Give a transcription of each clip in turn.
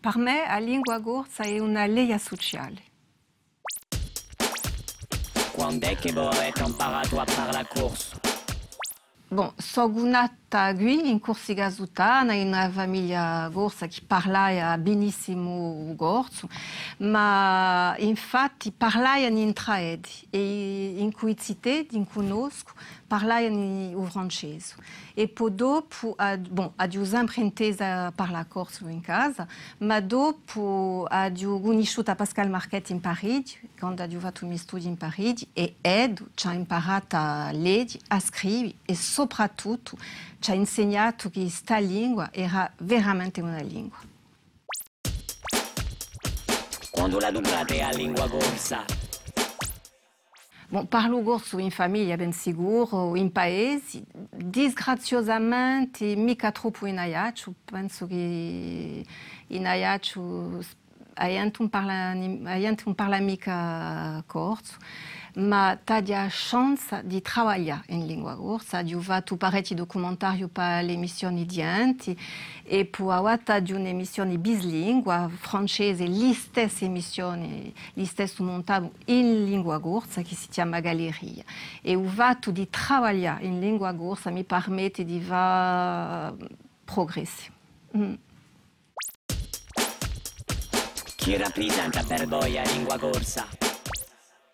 Per me la lingua gorsa è una legge sociale. A? Bon, sono nata qui in Corsica Zutana, in una famiglia gorsa che parlava benissimo gorso, ma infatti parlava in traedi e in cui città, in conosco, parlava in francese. E poi dopo, bon, ho sempre intesa parlare corso in casa, ma dopo ho conosciuto Pascal Marchetti in Parigi, quando i miei studi in Parigi, e Ed ci ha imparato a leggere, a scrivere e soprattutto ci ha insegnato che questa lingua era veramente una lingua. Quando la dublate a lingua corsa? Bon, parlo gorso in famiglia, ben sicuro, in paesi. Disgraziosamente, mica troppo in aiaccio. Penso che in aiaccio aiante non parla, aiante non parla mica corso. Ma t'hai la chance di lavorare in lingua corsa. Ho fatto parecchi documentari per le emissioni di Anti e fatto un'emissione bislingua, francese, le stesse emissioni, le stesse montato in lingua corsa che si chiama Galleria. E ho fatto di lavorare in lingua corsa mi permette di fare progressi. Mm. Chi rappresenta per voi la lingua corsa?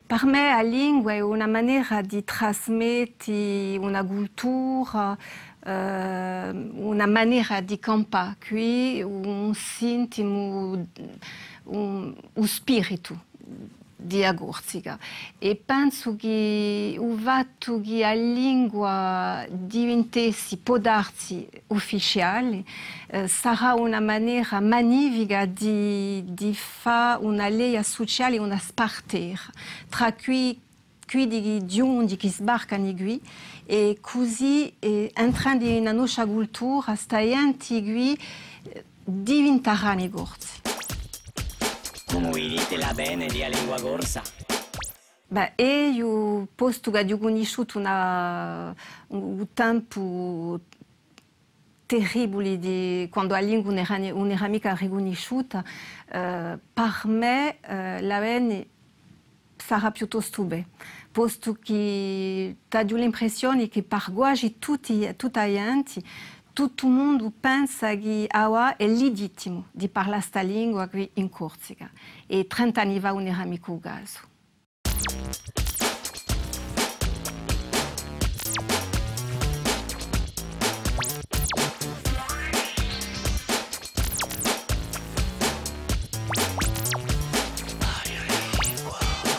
Per me la lingua è una maniera di trasmettere una cultura, eh, una maniera di campare qui, un sentimo, un, un spirito di Agorzica. E penso che il fatto che la lingua diventasse, può darsi, ufficiale, eh, sarà una maniera magnifica di, di fare una legge sociale, una spartera tra qui di giunti che sbarcano qui e così eh, entrando in una nostra cultura, staianti qui, diventeranno i gorzi. La bene di lingua corsa? Beh, io posto che ho conosciuto una, un tempo terribile di, quando la lingua non era, non era mica riconosciuta, eh, per me eh, la bene sarà piuttosto bene, posto che ho l'impressione che per quasi tutti, tutta gente todo mundo pensa que agora é legítimo de falar esta língua aqui em Córcega. E 30 anos vai unir-me com o gaso.